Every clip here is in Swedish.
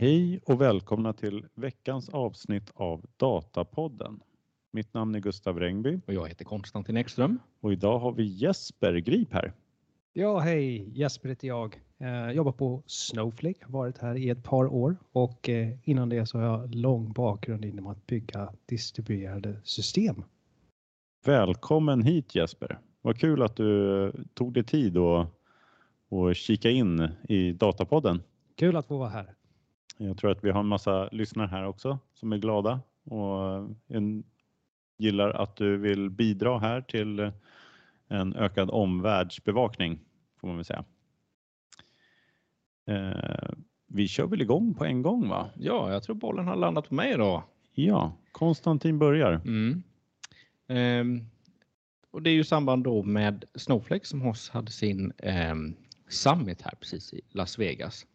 Hej och välkomna till veckans avsnitt av Datapodden. Mitt namn är Gustav Rengby Och jag heter Konstantin Ekström. och idag har vi Jesper Grip här. Ja, hej! Jesper heter jag. Eh, jobbar på Snowflake, har varit här i ett par år och eh, innan det så har jag lång bakgrund inom att bygga distribuerade system. Välkommen hit Jesper. Vad kul att du tog dig tid och, och kika in i Datapodden. Kul att få vara här. Jag tror att vi har en massa lyssnare här också som är glada och en, gillar att du vill bidra här till en ökad omvärldsbevakning får man väl säga. Eh, vi kör väl igång på en gång va? Ja, jag tror bollen har landat på mig idag. Ja, Konstantin börjar. Mm. Ehm, och det är ju samband då med Snowflake som hos hade sin ehm, summit här precis i Las Vegas.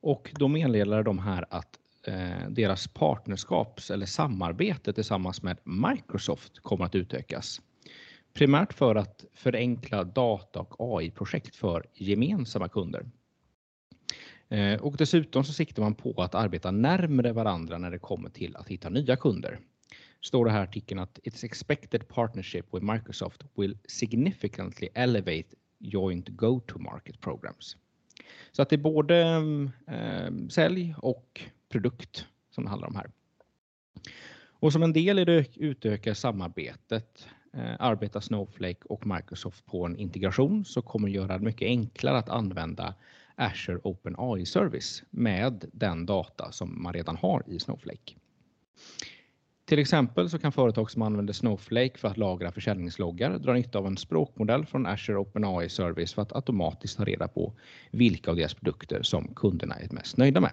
Och då meddelade de här att eh, deras partnerskaps eller samarbete tillsammans med Microsoft kommer att utökas. Primärt för att förenkla data och AI-projekt för gemensamma kunder. Eh, Och dessutom så siktar man på att arbeta närmre varandra när det kommer till att hitta nya kunder. Står det här i artikeln att it's expected partnership with Microsoft will significantly elevate joint go-to-market programs. Så att det är både eh, sälj och produkt som det handlar om här. Och som en del i det utökade samarbetet eh, arbetar Snowflake och Microsoft på en integration som kommer göra det mycket enklare att använda Azure Open AI Service med den data som man redan har i Snowflake. Till exempel så kan företag som använder Snowflake för att lagra försäljningsloggar dra nytta av en språkmodell från Azure Open AI Service för att automatiskt ta reda på vilka av deras produkter som kunderna är mest nöjda med.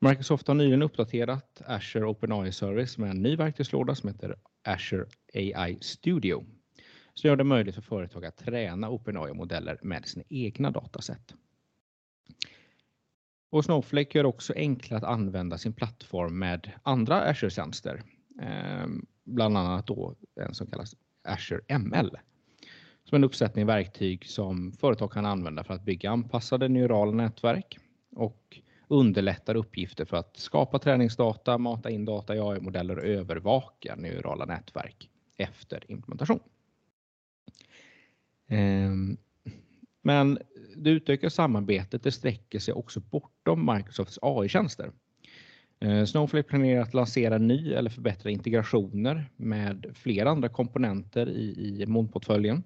Microsoft har nyligen uppdaterat Azure Open AI Service med en ny verktygslåda som heter Azure AI Studio som gör det möjligt för företag att träna OpenAI-modeller med sina egna dataset. Och Snowflake gör också enklare att använda sin plattform med andra Azure-tjänster, eh, bland annat då en som kallas Azure ML. Som en uppsättning verktyg som företag kan använda för att bygga anpassade neurala nätverk och underlättar uppgifter för att skapa träningsdata, mata in data i AI-modeller och övervaka neurala nätverk efter implementation. Ehm, men det utökade samarbetet det sträcker sig också bortom Microsofts AI-tjänster. Eh, Snowflake planerar att lansera ny eller förbättra integrationer med flera andra komponenter i, i molnportföljen.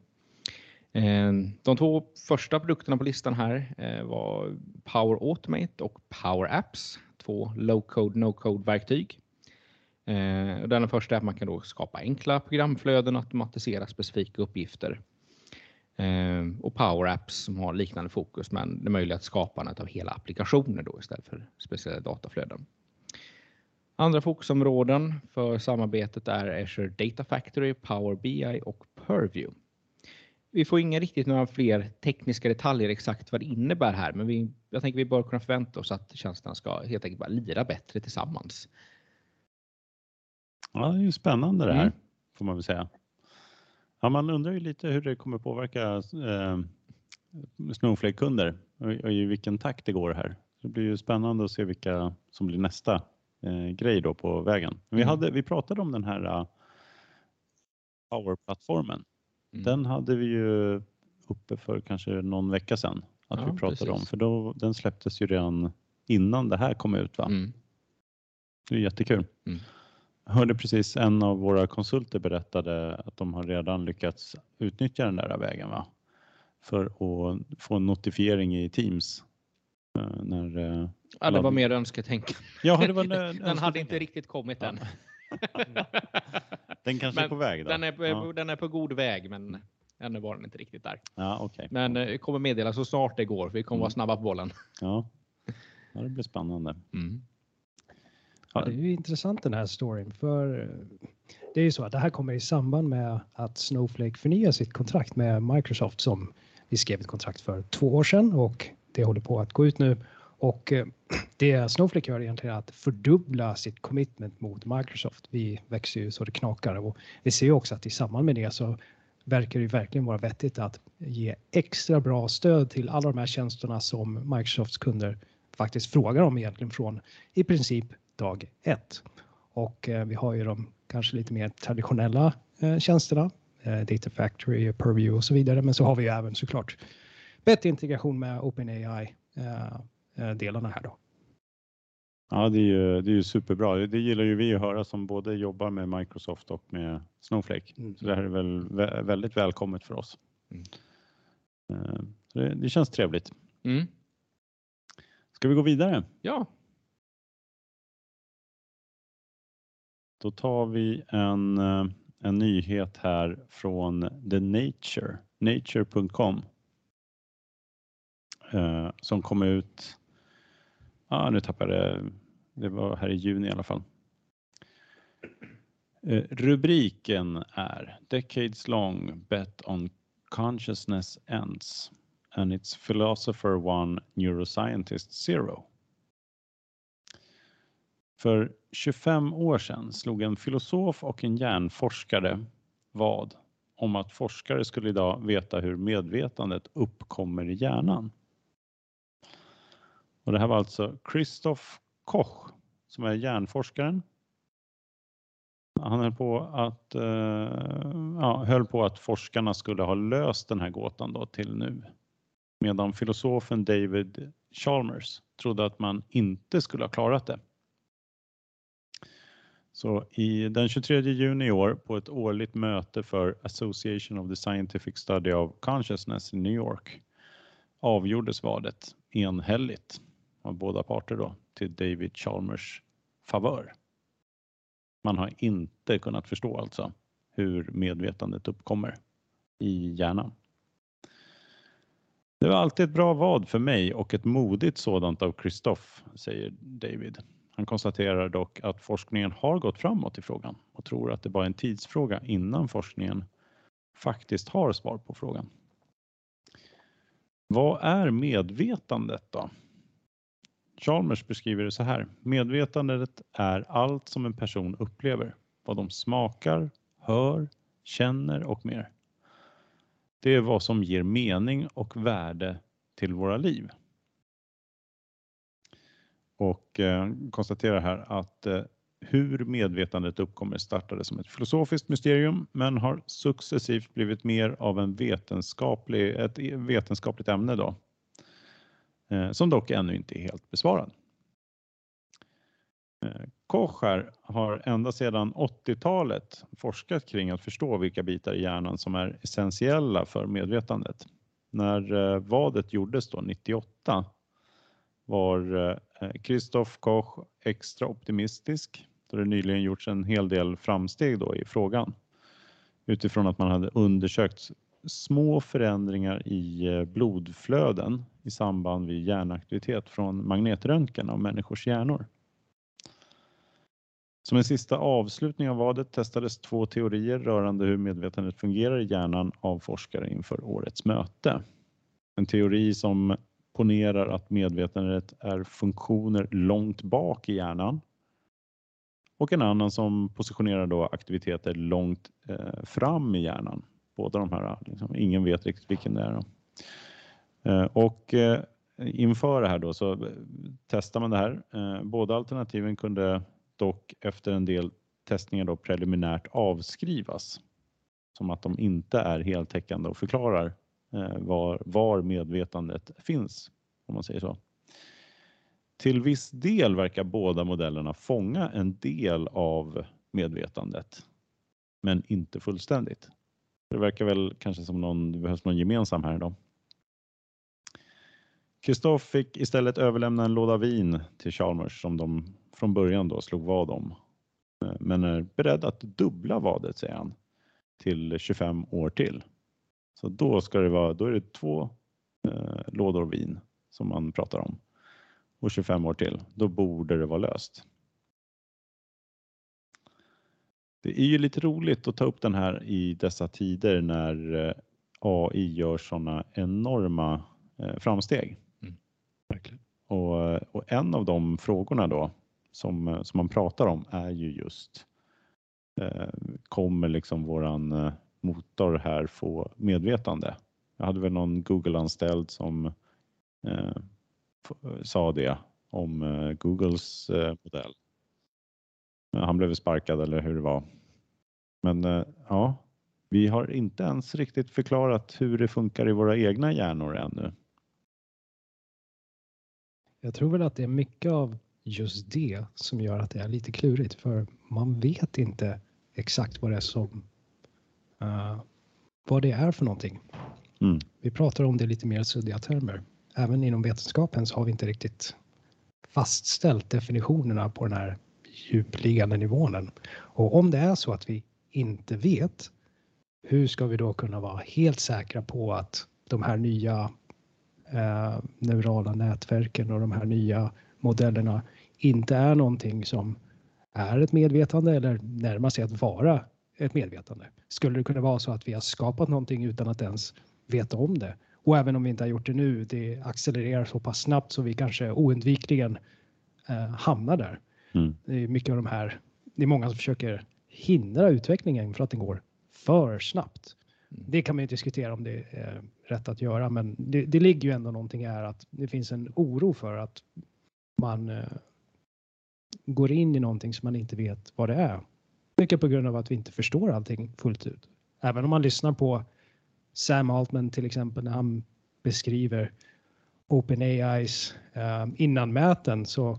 Eh, de två första produkterna på listan här eh, var Power Automate och Power Apps, två low-code, no-code-verktyg. Den första är att man kan då skapa enkla programflöden och automatisera specifika uppgifter. Eh, och Power Apps som har liknande fokus men det möjliggör skapandet av hela applikationer då istället för speciella dataflöden. Andra fokusområden för samarbetet är Azure Data Factory, Power BI och Purview. Vi får inga riktigt några fler tekniska detaljer exakt vad det innebär här, men vi, jag tänker vi bör kunna förvänta oss att tjänsterna ska helt enkelt bara lira bättre tillsammans. Ja, det är ju spännande det här Mm. får man väl säga. Ja, man undrar ju lite hur det kommer påverka eh, Snowflake-kunder och, och i vilken takt det går här. Det blir ju spännande att se vilka som blir nästa eh, grej då på vägen. Vi, Mm. hade, vi pratade om den här uh, Power-plattformen. Mm. Den hade vi ju uppe för kanske någon vecka sedan att Ja, vi pratade om precis. för då, den släpptes ju redan innan det här kom ut. Va? Mm. Det är jättekul. Mm. Hörde precis en av våra konsulter berättade att de har redan lyckats utnyttja den där vägen va? för att få en notifiering i Teams. eh, När, eh, Ja, det var mer önsketänkande. ja, det var en, en Den hade inte riktigt kommit än. Den kanske är Men på väg då? Den är på, ja, den är på god väg, men ännu var den inte riktigt där. ja, okej. Men eh, kommer meddela så snart det går. för Vi kommer vara Mm. snabba på bollen. Ja. ja, det blir spännande. Mm. Ja, det är ju intressant den här storyn för eh, det är ju så att det här kommer i samband med att Snowflake förnyar sitt kontrakt med Microsoft som vi skrev ett kontrakt för två år sedan och det håller på att gå ut nu. Och eh, det Snowflake gör egentligen är att fördubbla sitt commitment mot Microsoft. Vi växer ju så det knakar och vi ser ju också att i samband med det så verkar det ju verkligen vara vettigt att ge extra bra stöd till alla de här tjänsterna som Microsofts kunder faktiskt frågar om egentligen från i princip dag ett. Och vi har ju de kanske lite mer traditionella tjänsterna, Data Factory, Purview och så vidare. Men så har vi ju även såklart bättre integration med OpenAI-delarna här då. Ja, det är ju, det är ju superbra. Det gillar ju vi att höra som både jobbar med Microsoft och med Snowflake. Mm. Så det här är väl väldigt välkommet för oss. Mm. Det, det, känns trevligt. Mm. Ska vi gå vidare? Ja. Då tar vi en, eh, en nyhet här från The Nature, nature.com eh, som kom ut, ah, nu tappade jag det var här i juni i alla fall. Eh, rubriken är Decades long bet on consciousness ends and its philosopher one neuroscientist zero. För 25 år sedan slog en filosof och en hjärnforskare vad om att forskare skulle idag veta hur medvetandet uppkommer i hjärnan. Och det här var alltså Christoph Koch som är hjärnforskaren. Han höll på att, eh, ja, höll på att forskarna skulle ha löst den här gåtan då till nu. Medan filosofen David Chalmers trodde att man inte skulle ha klarat det. Så i den 23 juni i år på ett årligt möte för Association of the Scientific Study of Consciousness i New York avgjordes vadet enhälligt av båda parter då till David Chalmers favör. Man har inte kunnat förstå alltså hur medvetandet uppkommer i hjärnan. Det var alltid ett bra vad för mig och ett modigt sådant av Christoph, säger David. Han konstaterar dock att forskningen har gått framåt i frågan och tror att det bara är en tidsfråga innan forskningen faktiskt har svar på frågan. Vad är medvetandet då? Chalmers beskriver det så här. Medvetandet är allt som en person upplever. Vad de smakar, hör, känner och mer. Det är vad som ger mening och värde till våra liv. Och eh, konstaterar här att eh, hur medvetandet uppkommer startade som ett filosofiskt mysterium men har successivt blivit mer av en vetenskaplig, ett e, vetenskapligt ämne då eh, som dock ännu inte är helt besvarad. Koch har ända sedan 80-talet forskat kring att förstå vilka bitar i hjärnan som är essentiella för medvetandet. När vadet gjordes då 98 var eh, Christoph Koch extra optimistisk då det nyligen gjorts en hel del framsteg då i frågan utifrån att man hade undersökt små förändringar i eh, blodflöden i samband med hjärnaktivitet från magnetröntgen av människors hjärnor. Som en sista avslutning av vadet testades två teorier rörande hur medvetandet fungerar i hjärnan av forskare inför årets möte. En teori som ponerar att medvetandet är funktioner långt bak i hjärnan och en annan som positionerar då aktiviteter långt eh, fram i hjärnan båda de här. Liksom, ingen vet riktigt vilken det är. Då. Eh, och eh, inför det här då så eh, testar man det här. Eh, båda alternativen kunde dock efter en del testningar då preliminärt avskrivas som att de inte är heltäckande och förklarar Eh, var, var medvetandet finns, om man säger så. Till viss del verkar båda modellerna fånga en del av medvetandet, men inte fullständigt. Det verkar väl kanske som någon, det behövs någon gemensam här då. Kristoff fick istället överlämna en låda vin till Chalmers som de från början då slog vad om. Eh, men är beredd att dubbla vadet säger han till 25 år till. Så då ska det vara, då är det två eh, lådor vin som man pratar om och 25 år till. Då borde det vara löst. Det är ju lite roligt att ta upp den här i dessa tider när eh, AI gör sådana enorma eh, framsteg. Mm. Och, eh, och, en av de frågorna då som, som man pratar om är ju just kommer liksom våran motor här få medvetande? Jag hade väl någon Google-anställd som eh, sa det om eh, Googles eh, modell. Han blev sparkad eller hur det var. Men ja, vi har inte ens riktigt förklarat hur det funkar i våra egna hjärnor ännu. Jag tror väl att det är mycket av just det som gör att det är lite klurigt för man vet inte exakt vad det är som uh, vad det är för någonting. Mm. Vi pratar om det lite mer suddiga termer. Även inom vetenskapen så har vi inte riktigt fastställt definitionerna på den här djupliggande nivån. Och om det är så att vi inte vet, hur ska vi då kunna vara helt säkra på att de här nya eh, neurala nätverken och de här nya modellerna inte är någonting som är ett medvetande eller närmar sig att vara ett medvetande. Skulle det kunna vara så att vi har skapat någonting utan att ens veta om det? Och även om vi inte har gjort det nu, det accelererar så pass snabbt så vi kanske oundvikligen eh, hamnar där. Mm. Det är mycket av de här, det är många som försöker hindra utvecklingen för att den går för snabbt. Mm. Det kan man ju diskutera om det är rätt att göra, men det, det ligger ju ändå någonting här att det finns en oro för att man eh, går in i någonting som man inte vet vad det är. Mycket på grund av att vi inte förstår allting fullt ut. Även om man lyssnar på Sam Altman till exempel när han beskriver OpenAIs eh, innanmäten så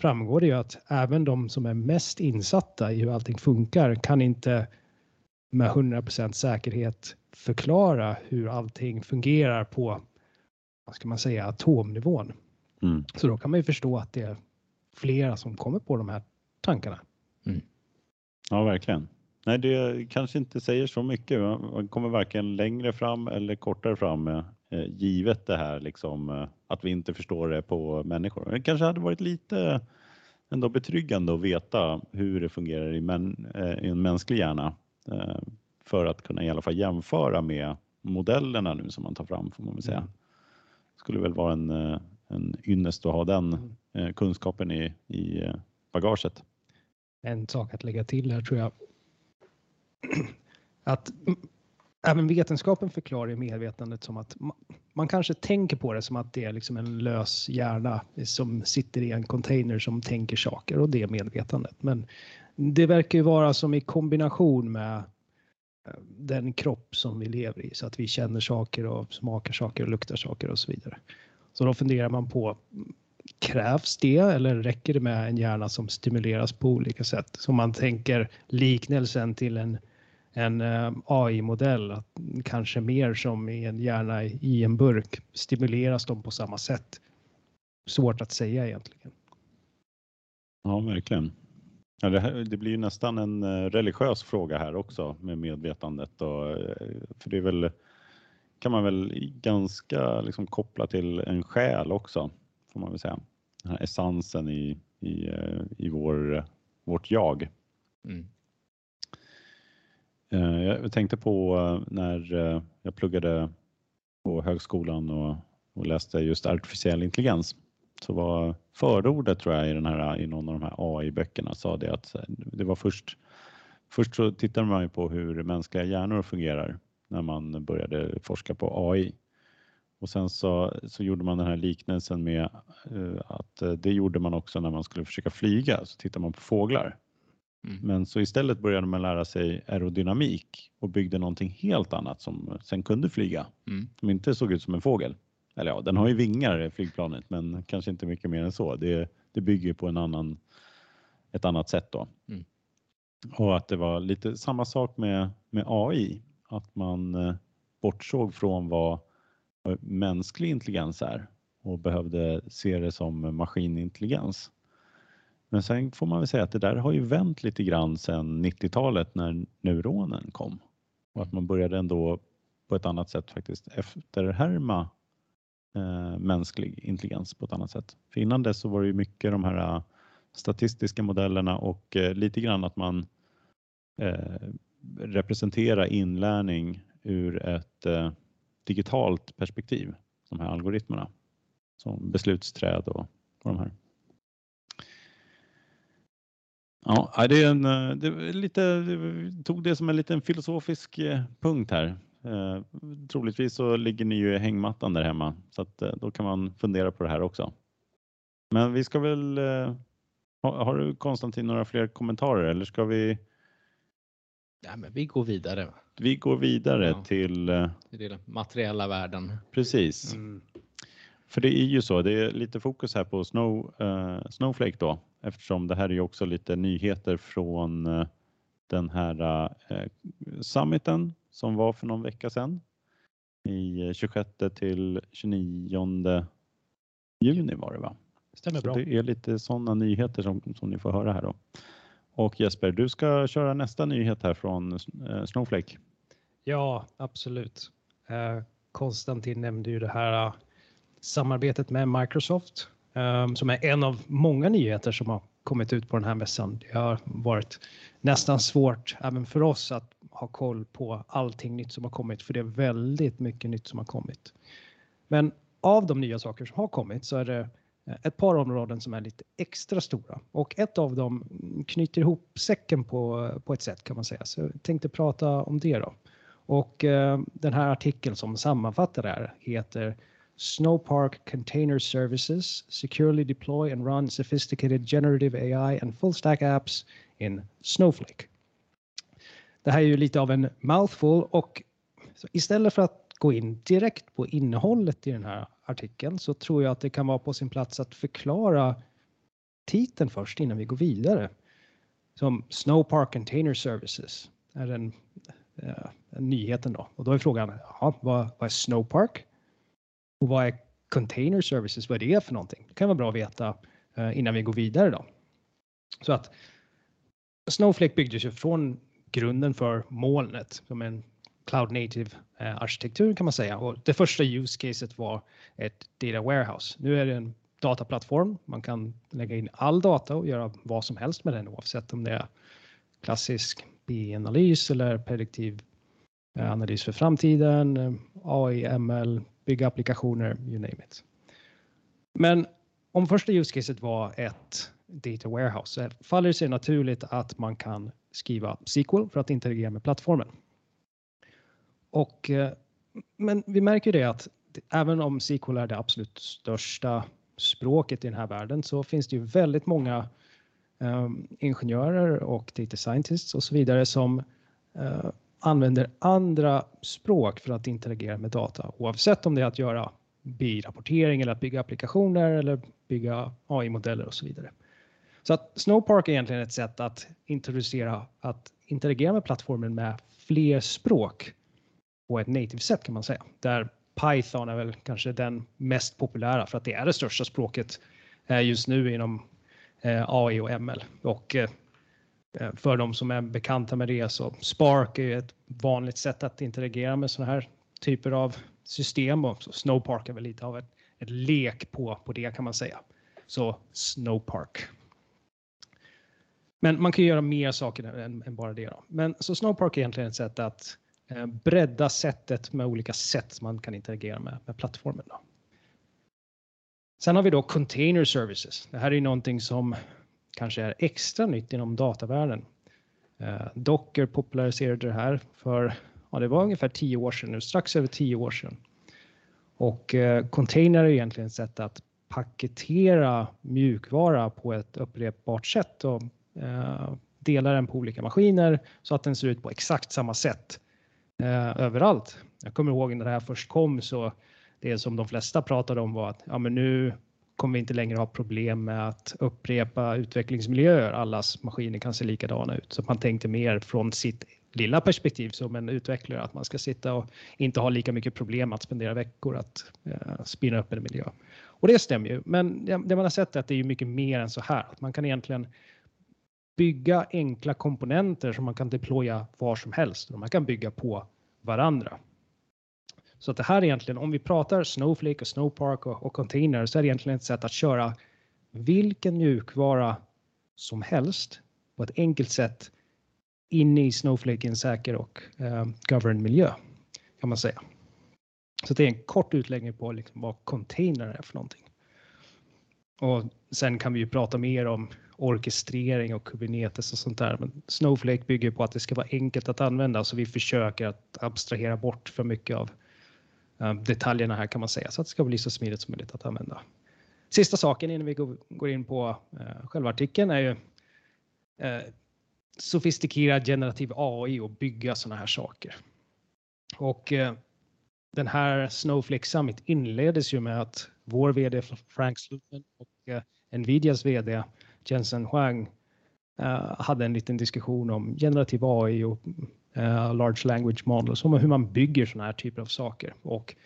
framgår det ju att även de som är mest insatta i hur allting funkar kan inte med 100% säkerhet förklara hur allting fungerar på, vad ska man säga, atomnivån. Mm. Så då kan man ju förstå att det är flera som kommer på de här tankarna. Mm. Ja, verkligen. Nej, det kanske inte säger så mycket. Man kommer varken längre fram eller kortare fram med, eh, givet det här liksom, eh, att vi inte förstår det på människor. Det kanske hade varit lite ändå betryggande att veta hur det fungerar i, män, eh, i en mänsklig hjärna eh, för att kunna i alla fall jämföra med modellerna nu som man tar fram får man väl säga. Mm. skulle väl vara en, eh, en ynnest att ha den mm. Eh, kunskapen i, i eh, bagaget. En sak att lägga till här tror jag. Att även vetenskapen förklarar medvetandet som att man kanske tänker på det som att det är liksom en lös hjärna som sitter i en container som tänker saker och det är medvetandet. Men det verkar ju vara som i kombination med eh, den kropp som vi lever i så att vi känner saker och smakar saker och luktar saker och så vidare. Så då funderar man på krävs det eller räcker det med en hjärna som stimuleras på olika sätt? Så man tänker liknelsen till en, en eh, AI-modell, kanske mer som i en hjärna i en burk, stimuleras de på samma sätt? Svårt att säga egentligen. Ja, verkligen. Ja, det, här, det, blir ju nästan en eh, religiös fråga här också med medvetandet. Och, eh, för det är väl, kan man väl ganska liksom koppla till en själ också, får man väl säga. Den här essensen i, i, eh, i vår, vårt jag. Mm. Jag tänkte på när jag pluggade på högskolan och, och läste just artificiell intelligens så var förordet tror jag i, den här, i någon av de här AI-böckerna sa det att det var först, först så tittade man ju på hur mänskliga hjärnor fungerar när man började forska på AI. Och sen så, så gjorde man den här liknelsen med uh, att uh, det gjorde man också när man skulle försöka flyga, så tittar man på fåglar. Mm. Men så istället började man lära sig aerodynamik och byggde någonting helt annat som sen kunde flyga, mm. som inte såg ut som en fågel. Eller ja, den har ju vingar flygplanet, men kanske inte mycket mer än så. Det, det bygger på en annan, ett annat sätt då. Mm. Och att det var lite samma sak med, med AI, att man eh, bortsåg från vad Eh, mänsklig intelligens är och behövde se det som maskinintelligens. Men sen får man väl säga att det där har ju vänt lite grann sedan 90-talet när neuronen kom och att man började ändå på ett annat sätt faktiskt efterhärma eh, mänsklig intelligens på ett annat sätt. För innan dess så var det ju mycket de här eh, statistiska modellerna och eh, lite grann att man eh, representerar inlärning ur ett eh, digitalt perspektiv, de här algoritmerna som beslutsträd och, och de här. Ja, det är en, det är lite, tog det som en liten filosofisk eh, punkt här Eh, troligtvis så ligger ni ju i hängmattan där hemma så att eh, då kan man fundera på det här också. Men vi ska väl... Eh, har, har du Konstantin några fler kommentarer eller ska vi? Ja, men vi går vidare. Vi går vidare Ja. till eh, Det är den materiella världen. precis. Mm. För det är ju så, det är lite fokus här på Snow, eh, Snowflake då eftersom det här är ju också lite nyheter från eh, den här eh, summiten som var för någon vecka sedan i eh, 26 till 29 juni var det va? Stämmer Så bra. det är lite sådana nyheter som, som ni får höra här då. Och Jesper, du ska köra nästa nyhet här från eh, Snowflake. Ja, absolut. Eh, Konstantin nämnde ju det här eh, samarbetet med Microsoft som är en av många nyheter som har kommit ut på den här mässan. Det har varit nästan svårt även för oss att ha koll på allting nytt som har kommit för det är väldigt mycket nytt som har kommit. Men av de nya saker som har kommit så är det Eh, ett par områden som är lite extra stora och ett av dem knyter ihop säcken på, på ett sätt kan man säga. Så jag tänkte prata om det då. Och eh, den här artikeln som sammanfattar det här heter Snowpark Container Services securely deploy and run sophisticated generative AI and full stack apps in Snowflake. Det här är ju lite av en mouthful och istället för att gå in direkt på innehållet i den här artikeln så tror jag att det kan vara på sin plats att förklara titeln först innan vi går vidare. Som Snowpark Container Services är den eh, nyheten då. Och då är frågan, ja, vad, vad är Snowpark? Och vad är Container Services? Vad är det för någonting? Det kan vara bra att veta eh, innan vi går vidare då. Så att Snowflake byggdes ju från grunden för molnet som en cloud native eh, arkitektur kan man säga. Och det första use caset var ett data warehouse. Nu är det en dataplattform. Man kan lägga in all data och göra vad som helst med den oavsett om det är klassisk BI-analys eller prediktiv eh, analys för framtiden, eh, AI, ML, bygga applikationer, you name it. Men om första use caset var ett data warehouse så faller det sig naturligt att man kan skriva SQL för att interagera med plattformen. Och, eh, men vi märker det att även om SQL är det absolut största språket i den här världen så finns det ju väldigt många um, ingenjörer och data scientists och så vidare som uh, använder andra språk för att interagera med data oavsett om det är att göra BI-rapportering eller att bygga applikationer eller bygga AI-modeller och så vidare. Så att Snowpark är egentligen ett sätt att introducera att interagera med plattformen med fler språk på ett native sätt kan man säga. Där Python är väl kanske den mest populära för att det är det största språket eh, just nu inom eh, AI och ML. Och eh, för de som är bekanta med det så Spark är ju ett vanligt sätt att interagera med sådana här typer av system och Snowpark är väl lite av ett, ett lek på, på det kan man säga. Så Snowpark. Men man kan göra mer saker än, än bara det. Då. Men så Snowpark är egentligen ett sätt att eh, Eh, bredda sättet med olika sätt man kan interagera med, med plattformen. Då. Sen har vi då container services. Det här är någonting som kanske är extra nytt inom datavärlden. Eh, Docker populariserade det här för, ja det var ungefär tio år sedan nu, strax över tio år sedan. Och eh, container är egentligen ett sätt att paketera mjukvara på ett upprepbart sätt och eh, dela den på olika maskiner så att den ser ut på exakt samma sätt eh, överallt. Jag kommer ihåg när det här först kom så det som de flesta pratade om var att ja, men nu kommer vi inte längre ha problem med att upprepa utvecklingsmiljöer. Allas maskiner kan se likadana ut. Så man tänkte mer från sitt lilla perspektiv som en utvecklare att man ska sitta och inte ha lika mycket problem att spendera veckor att eh, spinna upp en miljö. Och det stämmer ju, men det, det man har sett är att det är mycket mer än så här. Att man kan egentligen bygga enkla komponenter som man kan deploya var som helst och man kan bygga på varandra. Så att det här är egentligen, om vi pratar Snowflake och Snowpark och, och container så är det egentligen ett sätt att köra vilken mjukvara som helst på ett enkelt sätt in i Snowflake i en säker och eh, governed miljö kan man säga. Så det är en kort utläggning på liksom vad container är för någonting. Och sen kan vi ju prata mer om, orkestrering och Kubernetes och sånt där. Men Snowflake bygger på att det ska vara enkelt att använda så vi försöker att abstrahera bort för mycket av eh, detaljerna här kan man säga så att det ska bli så smidigt som möjligt att använda. Sista saken innan vi går in på eh, själva artikeln är ju eh, sofistikerad generativ AI och bygga sådana här saker. Och den här Snowflake Summit inleddes ju med att vår vd Frank Slutman och Nvidias vd Jensen Huang uh, hade en liten diskussion om generativ AI och uh, large language models, om hur man bygger sådana här typer av saker. Och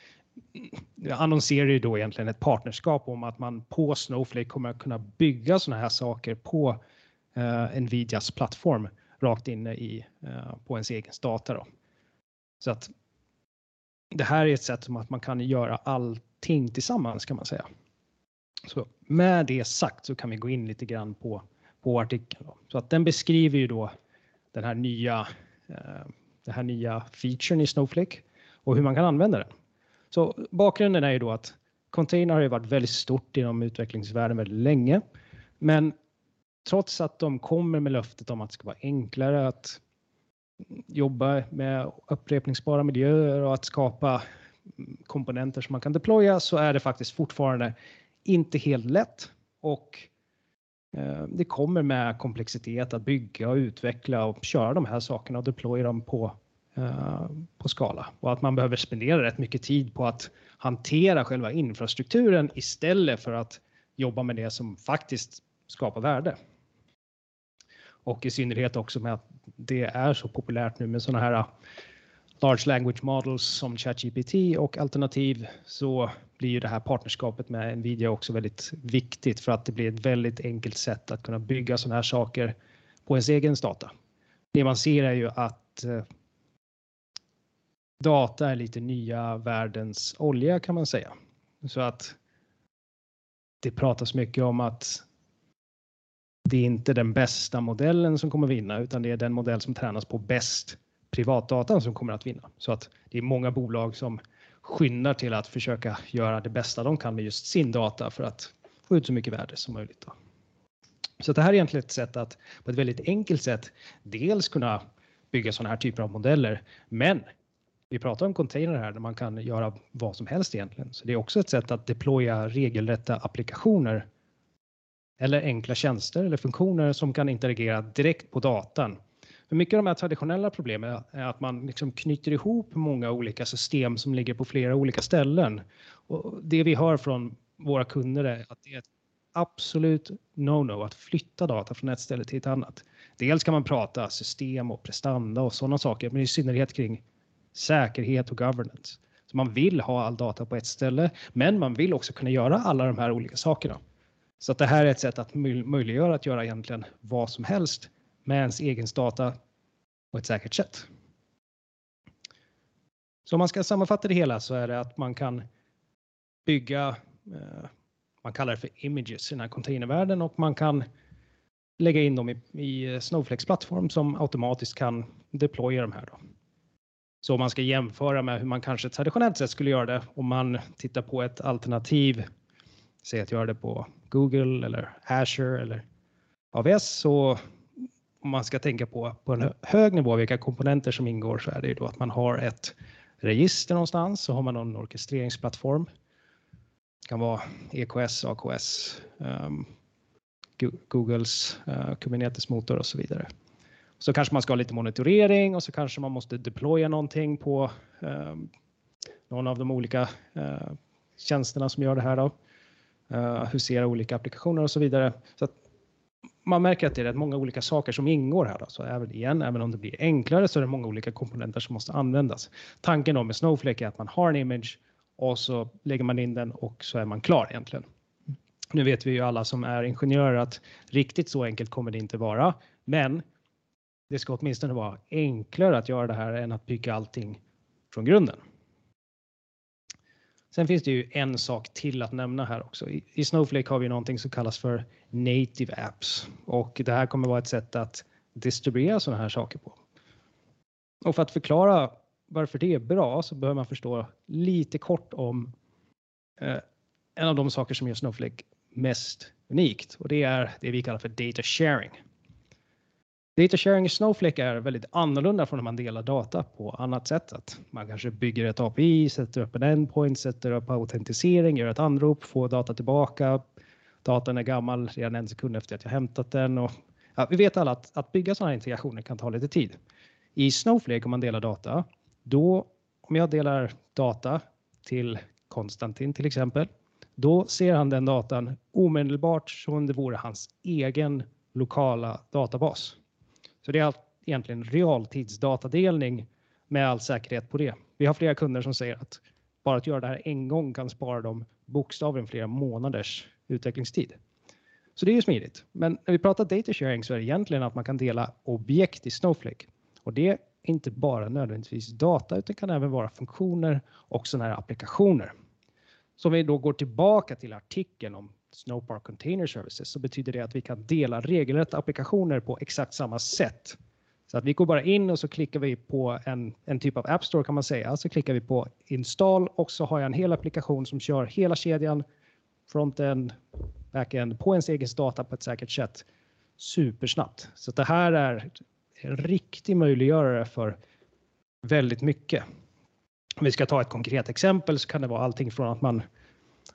annonserar ju då egentligen ett partnerskap om att man på Snowflake kommer att kunna bygga sådana här saker på uh, Nvidias plattform rakt inne i, på ens egen data. Då. Så att det här är ett sätt som att man kan göra allting tillsammans kan man säga. Så med det sagt så kan vi gå in lite grann på, på artikeln. Då. Så att den beskriver ju då den här nya, eh, den här nya featuren i Snowflake och hur man kan använda den. Så bakgrunden är ju då att container har ju varit väldigt stort inom utvecklingsvärlden väldigt länge. Men trots att de kommer med löftet om att det ska vara enklare att jobba med upprepningsbara miljöer och att skapa komponenter som man kan deploya så är det faktiskt fortfarande inte helt lätt och eh, det kommer med komplexitet att bygga och utveckla och köra de här sakerna och deploya dem på, eh, på skala och att man behöver spendera rätt mycket tid på att hantera själva infrastrukturen istället för att jobba med det som faktiskt skapar värde. Och i synnerhet också med att det är så populärt nu med sådana här large language models som ChatGPT och alternativ så blir ju det här partnerskapet med Nvidia också väldigt viktigt för att det blir ett väldigt enkelt sätt att kunna bygga sådana här saker på ens egen data. Det man ser är ju att eh, data är lite nya världens olja kan man säga. Så att det pratas mycket om att det är inte den bästa modellen som kommer vinna utan det är den modell som tränas på bäst privatdatan som kommer att vinna. Så att det är många bolag som skyndar till att försöka göra det bästa de kan med just sin data för att få ut så mycket värde som möjligt. Då. Så det här är egentligen ett sätt att på ett väldigt enkelt sätt dels kunna bygga sådana här typer av modeller. Men vi pratar om container här där man kan göra vad som helst egentligen. Så det är också ett sätt att deploya regelrätta applikationer eller enkla tjänster eller funktioner som kan interagera direkt på datan för mycket av de här traditionella problemen är att man liksom knyter ihop många olika system som ligger på flera olika ställen. Och det vi hör från våra kunder är att det är ett absolut no-no att flytta data från ett ställe till ett annat. Dels kan man prata system och prestanda och sådana saker, men i synnerhet kring säkerhet och governance. Så man vill ha all data på ett ställe, men man vill också kunna göra alla de här olika sakerna. Så att det här är ett sätt att möjliggöra att göra egentligen vad som helst med ens egen data på ett säkert sätt. Så om man ska sammanfatta det hela så är det att man kan bygga, eh, man kallar det för images i den här containervärlden och man kan lägga in dem i, i Snowflakes plattform som automatiskt kan deploya de här. Då. Så om man ska jämföra med hur man kanske traditionellt sett skulle göra det om man tittar på ett alternativ, säg att göra det på Google eller Azure eller AWS så om man ska tänka på på en hög nivå vilka komponenter som ingår så är det ju då att man har ett register någonstans så har man någon orkestreringsplattform. Det kan vara EKS, AKS, um, ehm, Googles uh, Kubernetes motor och så vidare. Så kanske man ska ha lite monitorering och så kanske man måste deploya någonting på um, någon av de olika uh, tjänsterna som gör det här då. Uh, husera olika applikationer och så vidare. Så man märker att det är rätt många olika saker som ingår här. Då. Så även, igen, även om det blir enklare så är det många olika komponenter som måste användas. Tanken då med Snowflake är att man har en image och så lägger man in den och så är man klar egentligen. Nu vet vi ju alla som är ingenjörer att riktigt så enkelt kommer det inte vara, men det ska åtminstone vara enklare att göra det här än att bygga allting från grunden. Sen finns det ju en sak till att nämna här också. I Snowflake har vi någonting som kallas för native apps och det här kommer vara ett sätt att distribuera sådana här saker på. Och för att förklara varför det är bra så behöver man förstå lite kort om eh, en av de saker som gör Snowflake mest unikt och det är det vi kallar för data sharing. Data sharing i Snowflake är väldigt annorlunda från när man delar data på annat sätt. Att man kanske bygger ett API, sätter upp en endpoint, sätter upp autentisering, gör ett anrop, får data tillbaka. Datan är gammal redan en sekund efter att jag hämtat den. Och, ja, vi vet alla att, att bygga sådana här integrationer kan ta lite tid. I Snowflake om man delar data, då om jag delar data till Konstantin till exempel, då ser han den datan omedelbart som det vore hans egen lokala databas. Så det är egentligen realtidsdatadelning med all säkerhet på det. Vi har flera kunder som säger att bara att göra det här en gång kan spara dem bokstavligen flera månaders utvecklingstid. Så det är ju smidigt. Men när vi pratar data sharing så är det egentligen att man kan dela objekt i Snowflake. Och det är inte bara nödvändigtvis data utan kan även vara funktioner och sådana här applikationer. Så om vi då går tillbaka till artikeln om Snowpark Container Services så betyder det att vi kan dela regelrätta applikationer på exakt samma sätt. Så att vi går bara in och så klickar vi på en, en typ av App Store kan man säga. Så klickar vi på install och så har jag en hel applikation som kör hela kedjan, frontend, backend på ens egen data på ett säkert sätt supersnabbt. Så det här är en riktig möjliggörare för väldigt mycket. Om vi ska ta ett konkret exempel så kan det vara allting från att man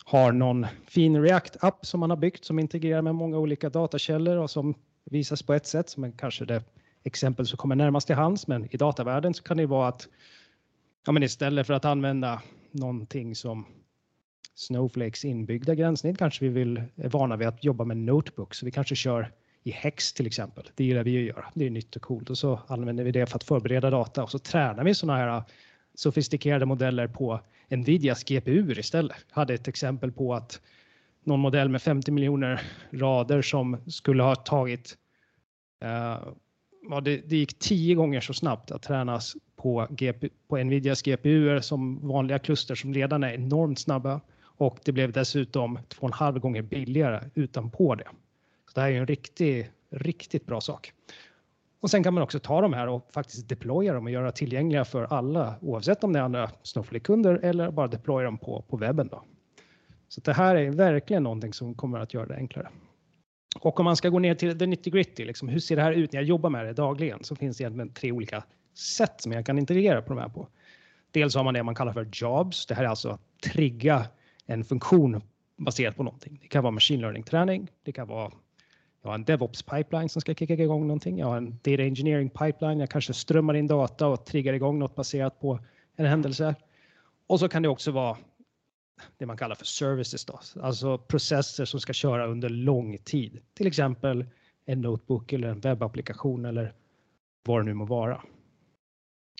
har någon fin React-app som man har byggt som integrerar med många olika datakällor och som visas på ett sätt som är kanske det exempel som kommer närmast till hands. Men i datavärlden så kan det vara att ja, men istället för att använda någonting som Snowflakes inbyggda gränssnitt kanske vi vill är vana vid att jobba med notebooks. Så vi kanske kör i Hex till exempel. Det gillar vi att göra. Det är nytt och coolt och så använder vi det för att förbereda data och så tränar vi sådana här eh, sofistikerade modeller på Nvidias GPU istället. Jag hade ett exempel på att någon modell med 50 miljoner rader som skulle ha tagit uh, ja, det, det, gick tio gånger så snabbt att tränas på, GP, på Nvidias GPU som vanliga kluster som redan är enormt snabba och det blev dessutom två och en halv gånger billigare utanpå det. Så det här är en riktig, riktigt bra sak. Och sen kan man också ta de här och faktiskt deploya dem och göra tillgängliga för alla oavsett om det är andra Snowflake-kunder eller bara deploya dem på, på webben. Då. Så det här är verkligen någonting som kommer att göra det enklare. Och om man ska gå ner till the nitty gritty, liksom, hur ser det här ut när jag jobbar med det dagligen? Så finns det egentligen tre olika sätt som jag kan integrera på de här på. Dels har man det man kallar för jobs. Det här är alltså att trigga en funktion baserat på någonting. Det kan vara machine learning träning. Det kan vara jag har en DevOps pipeline som ska kicka igång någonting. Jag har en data engineering pipeline. Jag kanske strömmar in data och triggar igång något baserat på en händelse. Och så kan det också vara det man kallar för services, då. alltså processer som ska köra under lång tid. Till exempel en notebook eller en webbapplikation eller vad det nu må vara.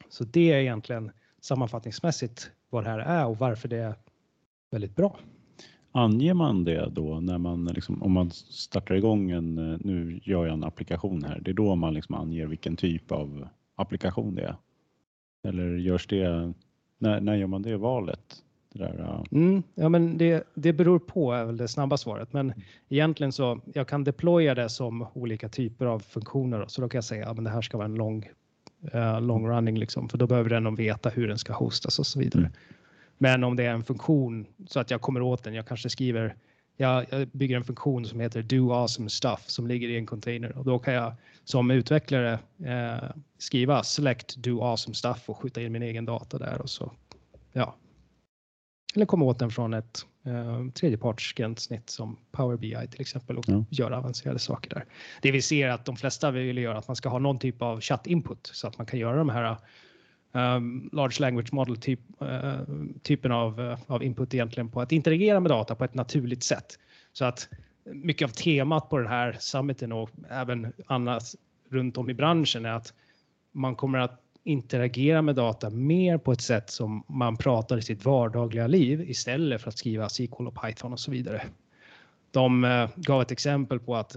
Så det är egentligen sammanfattningsmässigt vad det här är och varför det är väldigt bra. Anger man det då när man liksom, om man startar igång en, nu gör jag en applikation här, det är då man liksom anger vilken typ av applikation det är? Eller görs det, när, när gör man det valet? Det där, uh... mm, ja, men det, det beror på är väl det snabba svaret, men mm. egentligen så jag kan deploya det som olika typer av funktioner. Så då kan jag säga att ja, det här ska vara en lång, uh, long running liksom, för då behöver den veta hur den ska hostas och så vidare. Mm. Men om det är en funktion så att jag kommer åt den, jag kanske skriver, jag, jag bygger en funktion som heter do awesome stuff som ligger i en container och då kan jag som utvecklare eh, skriva select do awesome stuff och skjuta in min egen data där och så ja. Eller komma åt den från ett eh, tredjepartsgränssnitt som Power BI till exempel och ja. göra avancerade saker där. Det vi ser att de flesta vill göra att man ska ha någon typ av chatt input så att man kan göra de här um, large language model typ, uh, typen av, uh, av input egentligen på att interagera med data på ett naturligt sätt. Så att mycket av temat på den här summiten och även annat runt om i branschen är att man kommer att interagera med data mer på ett sätt som man pratar i sitt vardagliga liv istället för att skriva SQL och Python och så vidare. De uh, gav ett exempel på att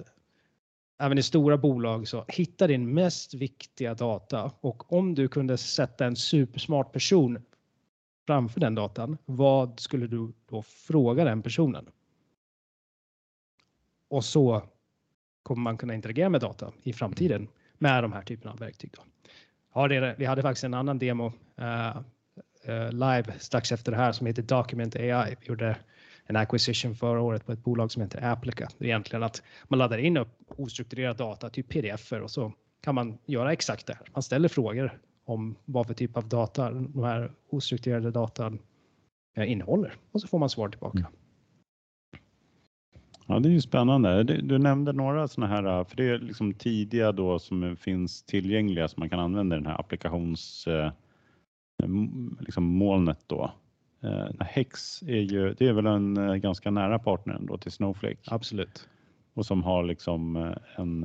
även i stora bolag så hitta din mest viktiga data och om du kunde sätta en supersmart person framför den datan, vad skulle du då fråga den personen? Och så kommer man kunna interagera med data i framtiden med de här typerna av verktyg. Då. Ja, det, vi hade faktiskt en annan demo uh, uh, live strax efter det här som heter Document AI. Vi gjorde en acquisition förra året på ett bolag som heter Applica. Det är egentligen att man laddar in upp ostrukturerad data, typ pdf och så kan man göra exakt det här. Man ställer frågor om vad för typ av data de här ostrukturerade datan eh, innehåller och så får man svar tillbaka. Mm. Ja, det är ju spännande. Du, nämnde några sådana här, eh, för det är liksom tidiga då som finns tillgängliga som man kan använda i den här applikations eh, liksom molnet då. Eh, Hex är ju, det är väl en eh, ganska nära partner ändå till Snowflake. Absolut. Och som har liksom en,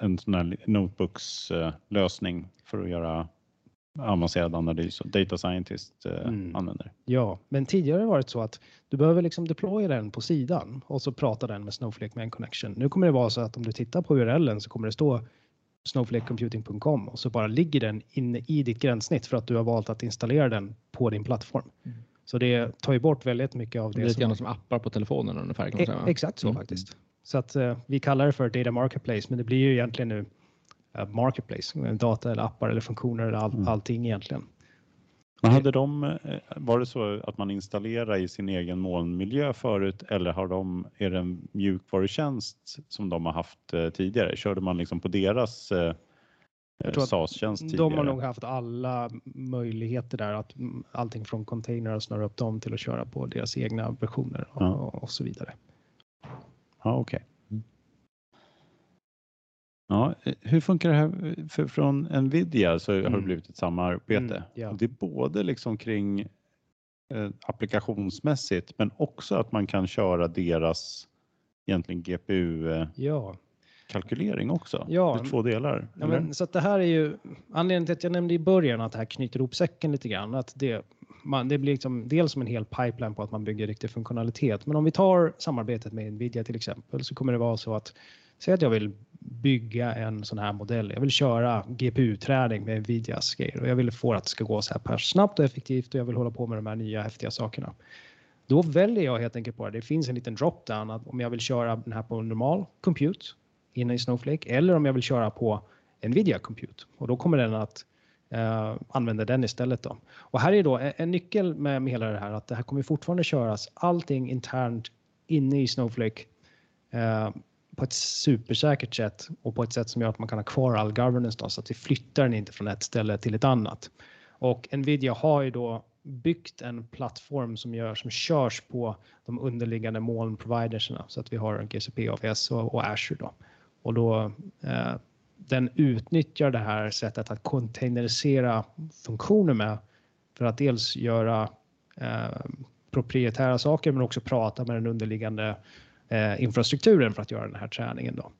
en sån här notebooks lösning för att göra avancerad analys och data scientist eh, mm. använder. Ja, men tidigare har det varit så att du behöver liksom deploya den på sidan och så pratar den med Snowflake med en connection. Nu kommer det vara så att om du tittar på URLen så kommer det stå snowflakecomputing.com och så bara ligger den inne i ditt gränssnitt för att du har valt att installera den på din plattform. Mm. Så det tar ju bort väldigt mycket av det. Det är lite som appar på telefonen ungefär. Kan man säga. Exakt så mm. faktiskt. Så att uh, vi kallar det för data marketplace, men det blir ju egentligen nu marketplace, data eller appar eller funktioner eller all, mm. allting egentligen. Men hade de, eh, var det så att man installerar i sin egen molnmiljö förut eller har de, är det en mjukvarutjänst som de har haft eh, tidigare? Körde man liksom på deras eh, SAS-tjänst tidigare? De har nog haft alla möjligheter där, att allting från container och snurra upp dem till att köra på deras egna versioner och, ja. och så vidare. Ja, okej. Okay. Ja, eh, hur funkar det här för, från Nvidia så mm. har det mm. blivit ett samarbete. Mm, ja. Det är både liksom kring eh, applikationsmässigt men också att man kan köra deras egentligen GPU eh, ja. kalkylering också. Ja, är två delar. Ja, men, så det här är ju anledningen till att jag nämnde i början att det här knyter ihop säcken lite grann. Att det, man, det blir liksom dels som en hel pipeline på att man bygger riktig funktionalitet. Men om vi tar samarbetet med Nvidia till exempel så kommer det vara så att säg att jag vill bygga en sån här modell. Jag vill köra GPU-träning med Nvidias grejer och jag vill få att det ska gå så här pass snabbt och effektivt och jag vill hålla på med de här nya häftiga sakerna. Då väljer jag helt enkelt på det. Det finns en liten drop-down att om jag vill köra den här på normal compute inne i Snowflake eller om jag vill köra på Nvidia compute och då kommer den att eh, använda den istället. Då. Och här är då en, en nyckel med, med hela det här att det här kommer fortfarande köras allting internt inne i Snowflake eh, på ett supersäkert sätt och på ett sätt som gör att man kan ha kvar all governance då, så att vi flyttar den inte från ett ställe till ett annat. Och Nvidia har ju då byggt en plattform som, gör, som körs på de underliggande molnproviderserna så att vi har GCP, AWS och, och Azure då. Och då eh, den utnyttjar det här sättet att containerisera funktioner med för att dels göra eh, proprietära saker men också prata med den underliggande eh, infrastrukturen för att göra den här träningen. Då.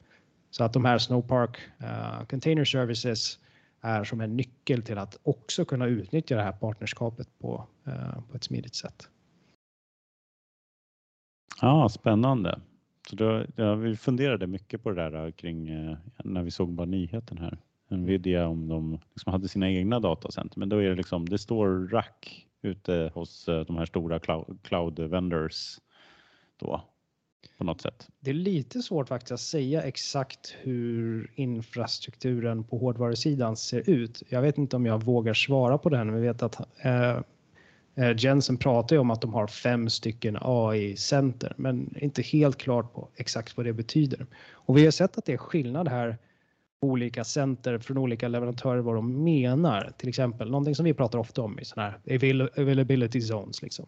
Så att de här Snowpark eh, Container Services är som en nyckel till att också kunna utnyttja det här partnerskapet på, eh, på ett smidigt sätt. Ja, spännande. Så då, ja, vi funderade mycket på det där eh, kring eh, när vi såg bara nyheten här. Nvidia om de liksom hade sina egna datacenter, men då är det liksom, det står rack ute hos eh, de här stora cloud, cloud vendors då på något sätt? Det är lite svårt faktiskt att säga exakt hur infrastrukturen på hårdvarusidan ser ut. Jag vet inte om jag vågar svara på den. Vi vet att eh, eh, Jensen pratar ju om att de har fem stycken AI-center, men inte helt klart på exakt vad det betyder. Och vi har sett att det är skillnad här på olika center från olika leverantörer vad de menar. Till exempel någonting som vi pratar ofta om i sådana här availability zones. Liksom.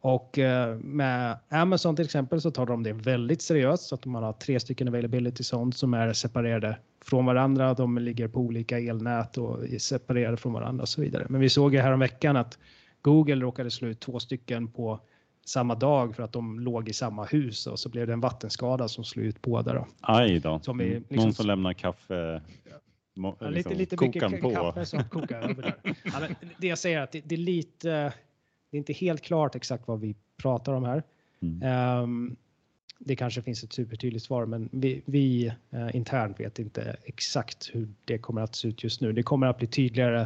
Och eh, med Amazon till exempel så tar de det väldigt seriöst så att man har tre stycken availability zones som är separerade från varandra. De ligger på olika elnät och är separerade från varandra och så vidare. Men vi såg ju häromveckan att Google råkade slå ut två stycken på samma dag för att de låg i samma hus och så blev det en vattenskada som slog ut båda. Då. Aj då. Som mm. liksom, Någon som lämnar kaffe ja, lite, liksom, lite mycket på. kaffe som kokar över där. Ja, det jag säger är att det, det, är lite det är inte helt klart exakt vad vi pratar om här. Mm. Um, det kanske finns ett supertydligt svar, men vi, vi uh, internt vet inte exakt hur det kommer att se ut just nu. Det kommer att bli tydligare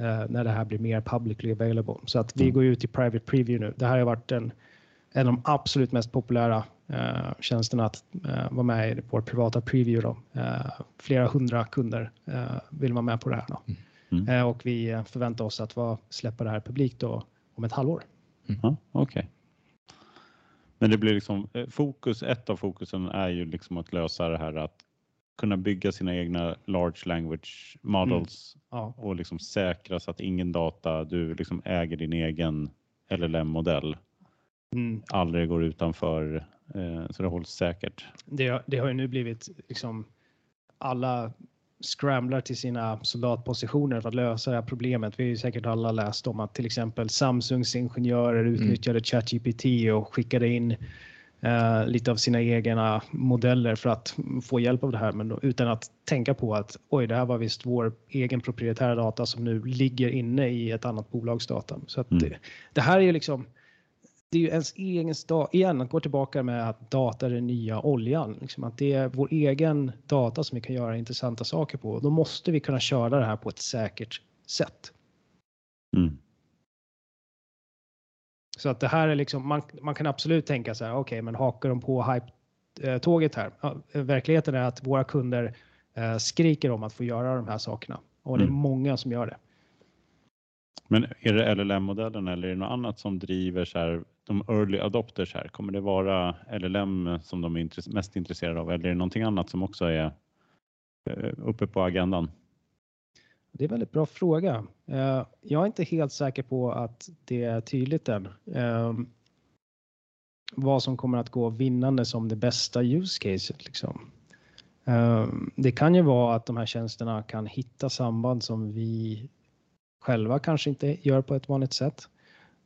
uh, när det här blir mer publicly available. Så att vi mm. går ut i private preview nu. Det här har varit en, en av de absolut mest populära uh, tjänsterna att uh, vara med i vår privata preview. Då. Uh, flera hundra kunder vill vara med på det här. Då. Mm. och vi förväntar oss att vara, släppa det här publikt då om ett halvår. Mm. Okej. Okay. Men det blir liksom eh, fokus, ett av fokusen är ju liksom att lösa det här att kunna bygga sina egna large language models Ja. och liksom säkra så att ingen data, du liksom äger din egen LLM-modell, Mm. aldrig går utanför eh, så det hålls säkert. Det, det har ju nu blivit liksom alla scramblar till sina soldatpositioner för att lösa det här problemet. Vi har ju säkert alla läst om att till exempel Samsungs ingenjörer utnyttjade ChatGPT och skickade in eh, lite av sina egna modeller för att få hjälp av det här, men då, utan att tänka på att oj, det här var visst vår egen proprietära data som nu ligger inne i ett annat bolags data. Så att Mm. det, det här är ju liksom det är ju ens egen dag, igen, att gå tillbaka med att data är den nya oljan. Liksom att det är vår egen data som vi kan göra intressanta saker på. Då måste vi kunna köra det här på ett säkert sätt. Mm. Så att det här är liksom, man, man kan absolut tänka så här, okej, men hakar de på hype-tåget här? Ja, verkligheten är att våra kunder eh, skriker om att få göra de här sakerna och det är Mm. många som gör det. Men är det LLM-modellen eller är det något annat som driver så här, de early adopters här? Kommer det vara LLM som de är mest intresserade av eller är det någonting annat som också är eh, uppe på agendan? Det är en väldigt bra fråga. Eh, jag är inte helt säker på att det är tydligt än. Eh, vad som kommer att gå vinnande som det bästa use caset. Liksom. Det kan ju vara att de här tjänsterna kan hitta samband som vi själva kanske inte gör på ett vanligt sätt.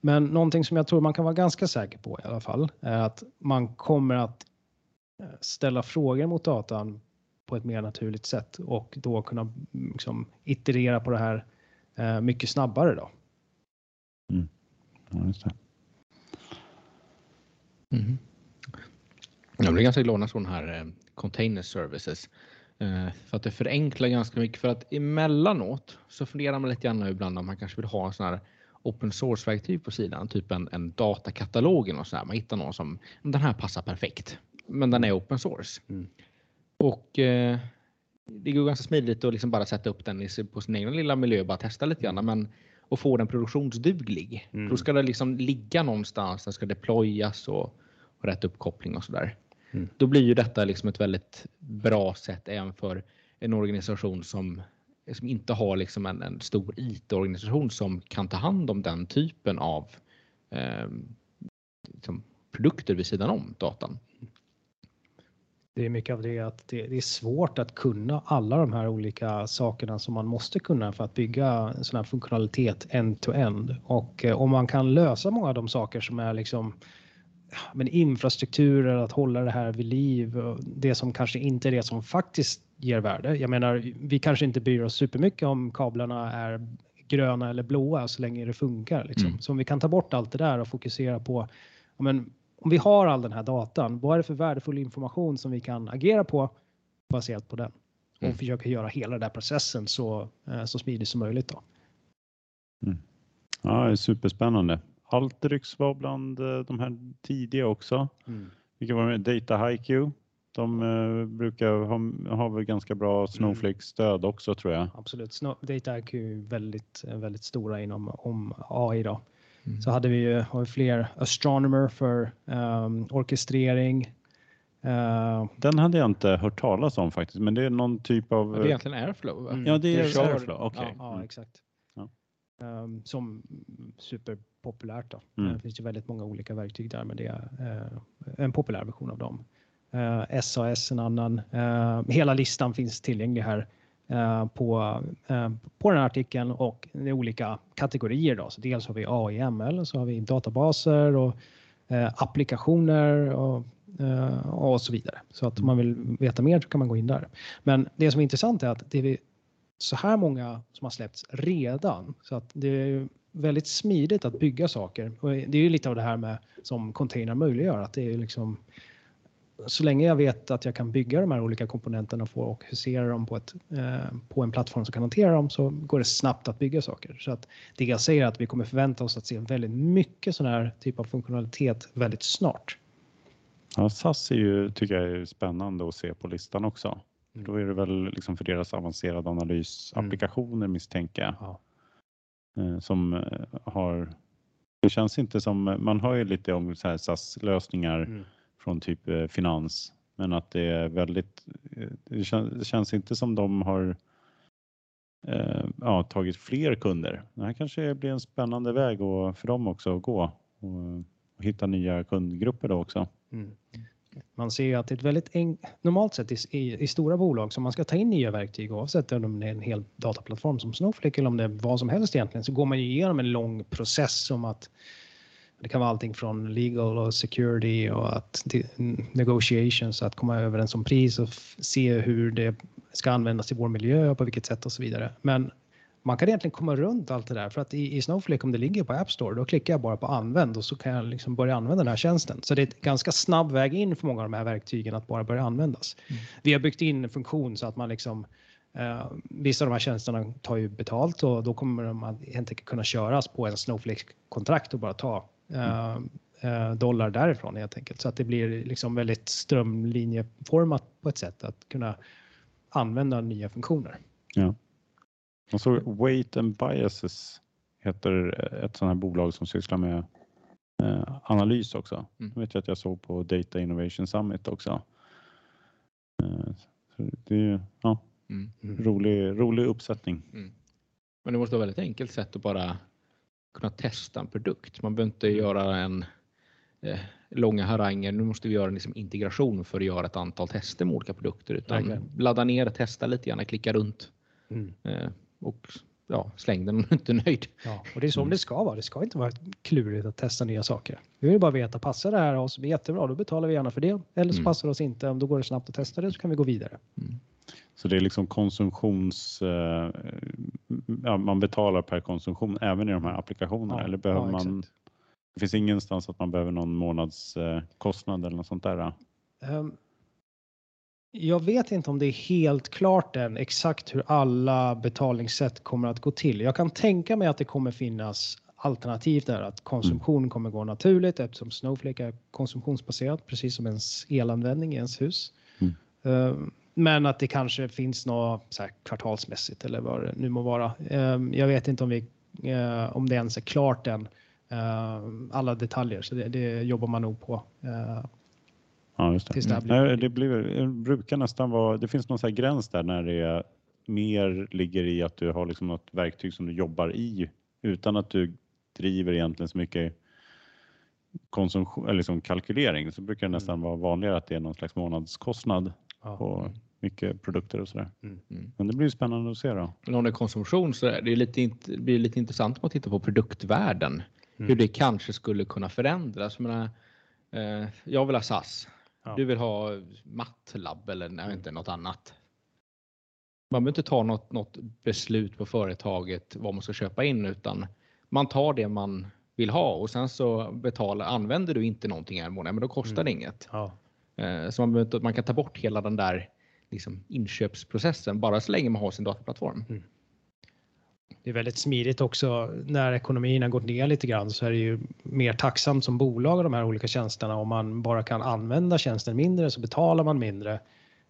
Men någonting som jag tror man kan vara ganska säker på i alla fall är att man kommer att eh, ställa frågor mot datan på ett mer naturligt sätt och då kunna mm, liksom, iterera på det här eh, mycket snabbare. Då. Ja, just det. Mhm. Jag blir ganska glad när sådana här eh, container services. För att det förenklar ganska mycket. För att emellanåt så funderar man lite grann ibland om man kanske vill ha en sån här open source verktyg på sidan. Typ en, en datakatalog eller något sånt där. Man hittar någon som den här passar perfekt. Men den är open source. Mm. Och eh, det går ganska smidigt att liksom bara sätta upp den på sin egen lilla miljö och bara testa lite grann. Men och få den produktionsduglig. Mm. Då ska det liksom ligga någonstans. Den ska deployas och, och rätt uppkoppling och sådär. Mm. Då blir ju detta liksom ett väldigt bra sätt även för en organisation som, som inte har liksom en, en stor IT-organisation som kan ta hand om den typen av eh, liksom produkter vid sidan om datan. Det är mycket av det att det, det är svårt att kunna alla de här olika sakerna som man måste kunna för att bygga en sån här funktionalitet end-to-end. Och eh, om man kan lösa många av de saker som är liksom men infrastrukturer, att hålla det här vid liv, det som kanske inte är det som faktiskt ger värde. Jag menar, vi kanske inte bryr oss supermycket om kablarna är gröna eller blåa så länge det funkar. Liksom. Mm. Så om vi kan ta bort allt det där och fokusera på men, om vi har all den här datan, vad är det för värdefull information som vi kan agera på baserat på den? Och Mm. försöka göra hela den där processen så, eh, så smidig som möjligt. Då. Ja, det är superspännande. Alteryx var bland eh, de här tidiga också. Vilka var med? Data HiQ. De eh, brukar ha, ha väl ganska bra Snowflake-stöd också tror jag. Absolut. Sno- Data IQ är väldigt, eh, väldigt stora inom om AI. Då. Mm. Så hade vi ju har vi fler Astronomer för um, orkestrering. Eh, Den hade jag inte hört talas om faktiskt, men det är någon typ av... Det är egentligen Airflow. Va? Mm. Ja, det är det kör- Airflow. Okej. Ja, ja Mm. exakt. Ja. Ehm, som superpopulärt. Då. Mm. Det finns ju väldigt många olika verktyg där, men det är eh, en populär version av dem. Eh, SAS en annan. Eh, hela listan finns tillgänglig här eh, på, eh, på den här artikeln och det är olika kategorier. Då. Så dels har vi AIML, så har vi databaser och eh, applikationer och, eh, och så vidare. Så att om man vill veta mer så kan man gå in där. Men det som är intressant är att det är så här många som har släppts redan. Så att det är väldigt smidigt att bygga saker. Och det är ju lite av det här med som container möjliggör. Att det är liksom, så länge jag vet att jag kan bygga de här olika komponenterna och få och husera dem på, ett, eh, på en plattform som kan hantera dem så går det snabbt att bygga saker. Så att det jag säger är att vi kommer förvänta oss att se väldigt mycket sån här typ av funktionalitet väldigt snart. Ja, SAS är ju, tycker jag är spännande att se på listan också. Mm. Då är det väl liksom för deras avancerade analysapplikationer misstänker jag. Ja. eh, Som eh, har Det känns inte som, man hör ju lite om så här SAS-lösningar Mm från typ eh, finans, men att det är väldigt, eh, det känns, det känns inte som de har eh, ja, tagit fler kunder. Det här kanske blir en spännande väg och, för dem också att gå och, och hitta nya kundgrupper då också. Mm. Man ser ju att det är ett väldigt en... normalt sett i, i, i stora bolag som man ska ta in nya verktyg oavsett om det är en hel dataplattform som Snowflake eller om det är vad som helst egentligen så går man ju igenom en lång process som att det kan vara allting från legal och security och att negotiations, att komma överens om pris och se hur det ska användas i vår miljö och på vilket sätt och så vidare. Men man kan egentligen komma runt allt det där för att i, i Snowflake om det ligger på App Store då klickar jag bara på använd och så kan jag liksom börja använda den här tjänsten. Så det är ett ganska snabb väg in för många av de här verktygen att bara börja användas. Vi har byggt in en funktion så att man liksom eh, vissa av de här tjänsterna tar ju betalt och då kommer de att helt enkelt kunna köras på en Snowflake-kontrakt och bara ta dollar därifrån helt enkelt. Så att det blir liksom väldigt strömlinjeformat på ett sätt att kunna använda nya funktioner. Ja. Och så Weight and Biases heter ett sådant här bolag som sysslar med eh, analys också. Mm. Det vet jag att jag såg på Data Innovation Summit också. Eh, så det är ju ja, Mm. rolig, rolig uppsättning. Men det måste vara ett väldigt enkelt sätt att bara kunna testa en produkt. Man behöver inte göra en eh, långa haranger. Nu måste vi göra en liksom integration för att göra ett antal tester med olika produkter. Utan Verkligen. ladda ner, testa lite grann, klicka runt Mm. eh, och ja, släng den om du inte är nöjd. Ja, och det är så det ska vara. Det ska inte vara klurigt att testa nya saker. Vi vill bara veta, passar det här oss? Jättebra, då betalar vi gärna för det. Eller så Mm. passar det oss inte. Om då går det snabbt att testa det så kan vi gå vidare. Så det är liksom konsumtions... Eh, ja, man betalar per konsumtion även i de här applikationerna Ja, eller behöver ja, man... Det finns ingenstans att man behöver någon månadskostnad eh, eller något sånt där. Ehm, Jag vet inte om det är helt klart än exakt hur alla betalningssätt kommer att gå till. Jag kan tänka mig att det kommer finnas alternativ där att konsumtion kommer gå naturligt eftersom Snowflake är konsumtionsbaserat precis som ens elanvändning i ens hus. Mm. Ehm, Men att det kanske finns något så kvartalsmässigt eller vad det nu må vara. Ehm, Jag vet inte om, vi, eh, om det ens är klart än. ehm, Alla detaljer, så det, det jobbar man nog på. eh, Ja, just det. Det Mm. blir- Nej, det, blir, det brukar nästan vara, det finns någon så gräns där när det är, mer ligger i att du har liksom något verktyg som du jobbar i utan att du driver egentligen så mycket konsumtion, eller liksom kalkylering så brukar det nästan vara vanligare att det är någon slags månadskostnad Ja. på mycket produkter och sådär. Mm. Mm. Men det blir ju spännande att se då. Men om det är konsumtion så är det, lite, det blir lite intressant om man tittar på produktvärden. Mm. Hur det kanske skulle kunna förändras. Jag, menar, eh, jag vill ha SAS. Ja. Du vill ha MATLAB eller nej, inte något annat. Man behöver inte ta något, något beslut på företaget vad man ska köpa in utan man tar det man vill ha och sen så betalar, använder du inte någonting en månad, men då kostar det inget. Ja. Eh, så man, man kan ta bort hela den där liksom, inköpsprocessen bara så länge man har sin dataplattform. Mm. Det är väldigt smidigt också när ekonomin har gått ner lite grann så är det ju mer tacksamt som bolag av de här olika tjänsterna. Om man bara kan använda tjänsten mindre så betalar man mindre.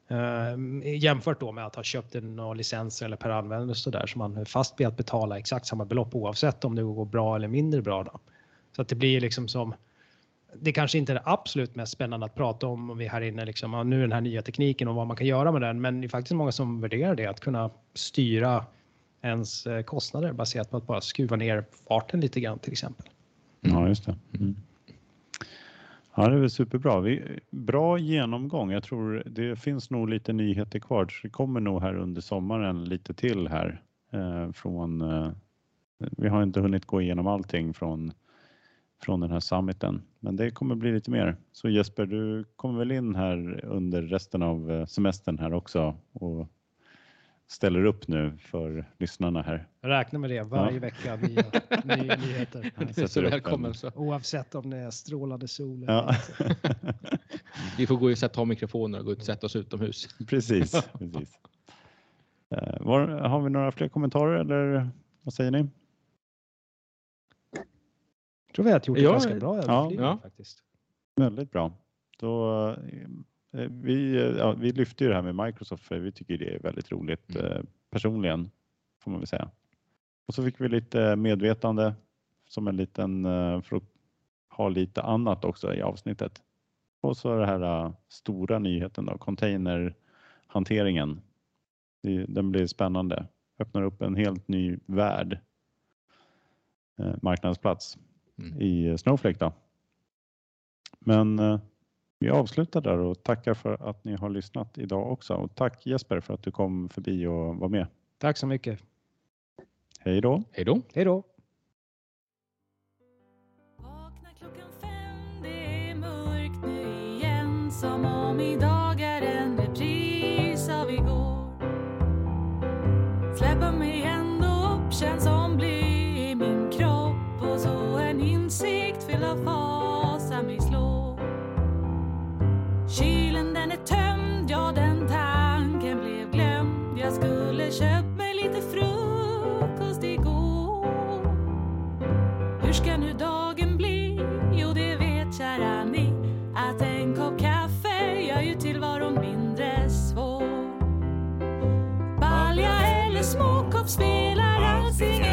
Eh, jämfört då med att ha köpt en licens eller per användare så där så man är fast vid att betala exakt samma belopp oavsett om det går bra eller mindre bra. Då. Så att det blir liksom som det kanske inte är det absolut mest spännande att prata om om vi här inne liksom, ja, nu den här nya tekniken och vad man kan göra med den. Men det är faktiskt många som värderar det, att kunna styra ens eh, kostnader baserat på att bara skruva ner farten lite grann till exempel. Ja, just det. Mm. Ja, det är väl superbra. Vi, bra genomgång. Jag tror det finns nog lite nyheter kvar. Så det kommer nog här under sommaren lite till här. Eh, från, eh, vi har inte hunnit gå igenom allting från, från den här summiten, men det kommer bli lite mer. Så Jesper, du kommer väl in här under resten av eh, semestern här också och ställer upp nu för lyssnarna här. Jag räknar med det varje Ja. vecka, nya, nya nyheter. Ja, är så välkommen. Så. Oavsett om det är strålande sol Ja. Vi får gå och sätta av mikrofoner och gå ut och sätta oss utomhus. Precis. precis. Eh, var, har vi några fler kommentarer eller vad säger ni? Tror vi har gjort det Ja, ganska bra ja, ja. faktiskt. Väldigt bra. Då, eh, vi, eh, ja, vi lyfter ju det här med Microsoft för vi tycker det är väldigt roligt Mm. eh, personligen får man väl säga. Och så fick vi lite medvetande som en liten, eh, för att ha lite annat också i avsnittet. Och så det här stora nyheten då, containerhanteringen. Den blir spännande. Öppnar upp en helt ny värld. Eh, marknadsplats Mm. i Snowflake då. Men eh, vi avslutar där och tackar för att ni har lyssnat idag också. Och tack Jesper för att du kom förbi och var med. Tack så mycket. Hej då! Hej då! Hej då! Vakna klockan fem, det är mörkt nu igen Som spela rousing